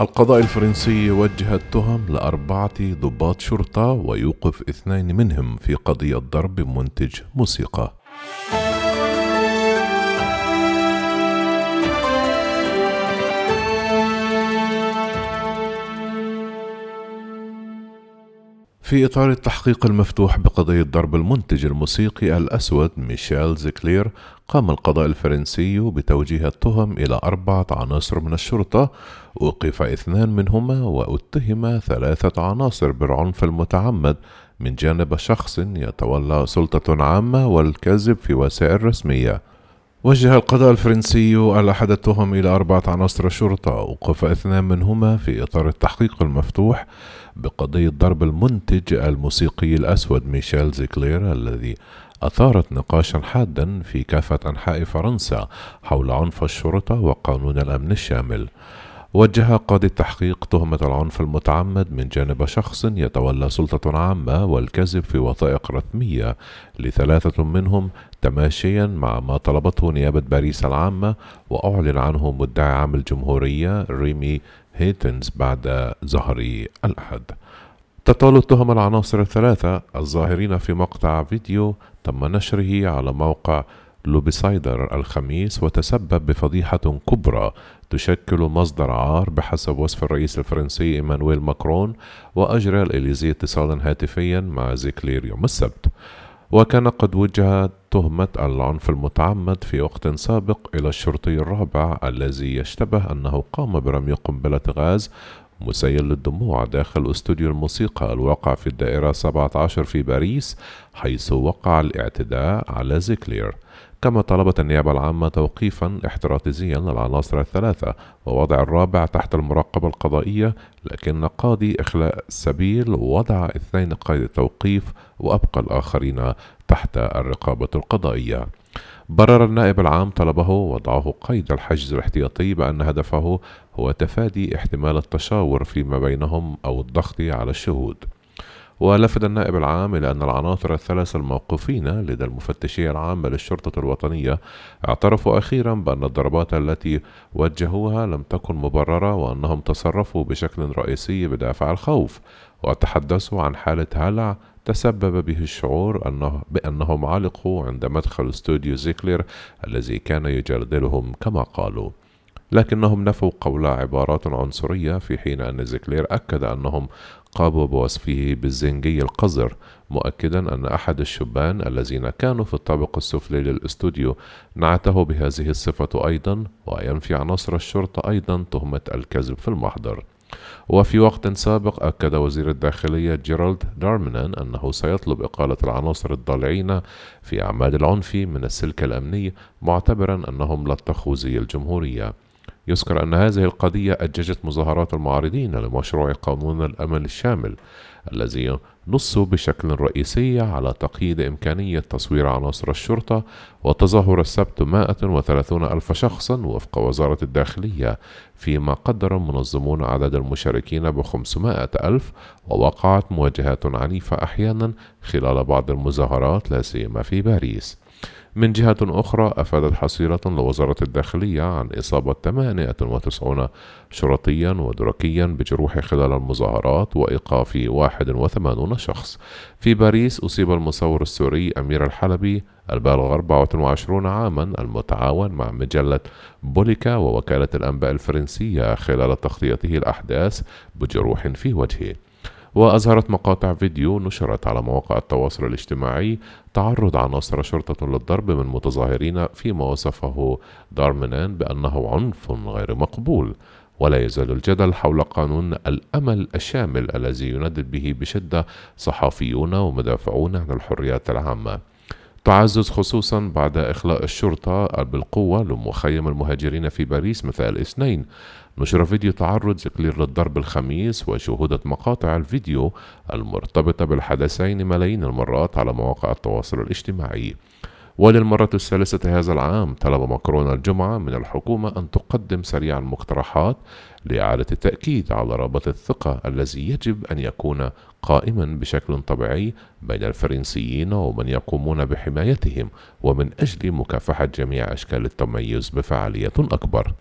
القضاء الفرنسي وجه التهم لأربعة ضباط شرطة ويوقف اثنين منهم في قضية ضرب منتج موسيقى. في إطار التحقيق المفتوح بقضية ضرب المنتج الموسيقي الأسود ميشيل زيكلير قام القضاء الفرنسي بتوجيه التهم إلى أربعة عناصر من الشرطة وقف اثنان منهما واتهم ثلاثة عناصر بالعنف المتعمد من جانب شخص يتولى سلطة عامة والكذب في وسائل رسمية. وجه القضاء الفرنسي الأحد التهم إلى أربعة عناصر الشرطة. وقف اثنان منهما في إطار التحقيق المفتوح بقضية ضرب المنتج الموسيقي الأسود ميشيل زيكلير الذي أثارت نقاشا حادا في كافة أنحاء فرنسا حول عنف الشرطة وقانون الأمن الشامل. وجه قاضي التحقيق تهمة العنف المتعمد من جانب شخص يتولى سلطة عامة والكذب في وثائق رسمية لثلاثة منهم تماشيا مع ما طلبته نيابة باريس العامة وأعلن عنه مدعي عام الجمهورية ريمي هيتنز بعد ظهر الأحد. تطال التهم العناصر الثلاثة الظاهرين في مقطع فيديو تم نشره على موقع لوبيسايدر الخميس وتسبب بفضيحة كبرى تشكل مصدر عار بحسب وصف الرئيس الفرنسي إيمانويل ماكرون وأجرى الإليزي اتصالا هاتفيا مع زيكلير يوم السبت. وكان قد وجه تهمة العنف المتعمد في وقت سابق إلى الشرطي الرابع الذي يشتبه أنه قام برمي قنبلة غاز مسيل للدموع داخل استوديو الموسيقى الواقع في الدائرة 17 في باريس حيث وقع الاعتداء على زيكلير. كما طلبت النيابة العامة توقيفا احترازيا للعناصر الثلاثة ووضع الرابع تحت المراقبة القضائية لكن قاضي إخلاء السبيل وضع اثنين قيد التوقيف وأبقى الآخرين تحت الرقابة القضائية. برر النائب العام طلبه وضعه قيد الحجز الاحتياطي بأن هدفه هو تفادي احتمال التشاور فيما بينهم أو الضغط على الشهود. ولفت النائب العام إلى أن العناصر الثلاثة الموقوفين لدى المفتشية العامة للشرطة الوطنية اعترفوا أخيرا بأن الضربات التي وجهوها لم تكن مبررة وأنهم تصرفوا بشكل رئيسي بدافع الخوف وتحدثوا عن حالة هلع تسبب به الشعور أنه بأنهم علقوا عند مدخل استوديو زيكلير الذي كان يجادلهم كما قالوا. لكنهم نفوا قول عبارات عنصرية في حين أن زيكلير أكد أنهم قاموا بوصفه بالزنجي القذر مؤكدا أن أحد الشبان الذين كانوا في الطابق السفلي للاستوديو نعته بهذه الصفة أيضا وينفي عناصر الشرطة أيضا تهمة الكذب في المحضر. وفي وقت سابق أكد وزير الداخلية جيرالد دارمنان أنه سيطلب إقالة العناصر الضالعين في أعمال العنف من السلك الأمني معتبرا أنهم لطخوا زي الجمهورية. يذكر أن هذه القضية أججت مظاهرات المعارضين لمشروع قانون الأمن الشامل الذي نصوا بشكل رئيسي على تقييد إمكانية تصوير عناصر الشرطة وتظاهر السبت 130 ألف شخصا وفق وزارة الداخلية فيما قدر المنظمون عدد المشاركين ب 500 ألف ووقعت مواجهات عنيفة أحيانا خلال بعض المظاهرات لا سيما في باريس. من جهة أخرى أفادت حصيلة لوزارة الداخلية عن إصابة 98 شرطيا ودركيا بجروح خلال المظاهرات وإيقاف 81 شخص. في باريس أصيب المصور السوري أمير الحلبي البالغ 24 عاما المتعاون مع مجلة بوليكا ووكالة الأنباء الفرنسية خلال تغطيته الأحداث بجروح في وجهه. وأظهرت مقاطع فيديو نشرت على مواقع التواصل الاجتماعي تعرض عناصر شرطة للضرب من متظاهرين فيما وصفه دارمنان بأنه عنف غير مقبول. ولا يزال الجدل حول قانون الأمل الشامل الذي يندد به بشدة صحفيون ومدافعون عن الحريات العامة. تعزز خصوصا بعد إخلاء الشرطة بالقوة لمخيم المهاجرين في باريس مساء الاثنين. نشر فيديو تعرض زكلير للضرب الخميس وشهودت مقاطع الفيديو المرتبطة بالحدثين ملايين المرات على مواقع التواصل الاجتماعي. وللمرة الثالثة هذا العام طلب ماكرون الجمعة من الحكومة أن تقدم سريعا مقترحات لإعادة التأكيد على رابط الثقة الذي يجب أن يكون قائما بشكل طبيعي بين الفرنسيين ومن يقومون بحمايتهم ومن أجل مكافحة جميع أشكال التميز بفعالية أكبر.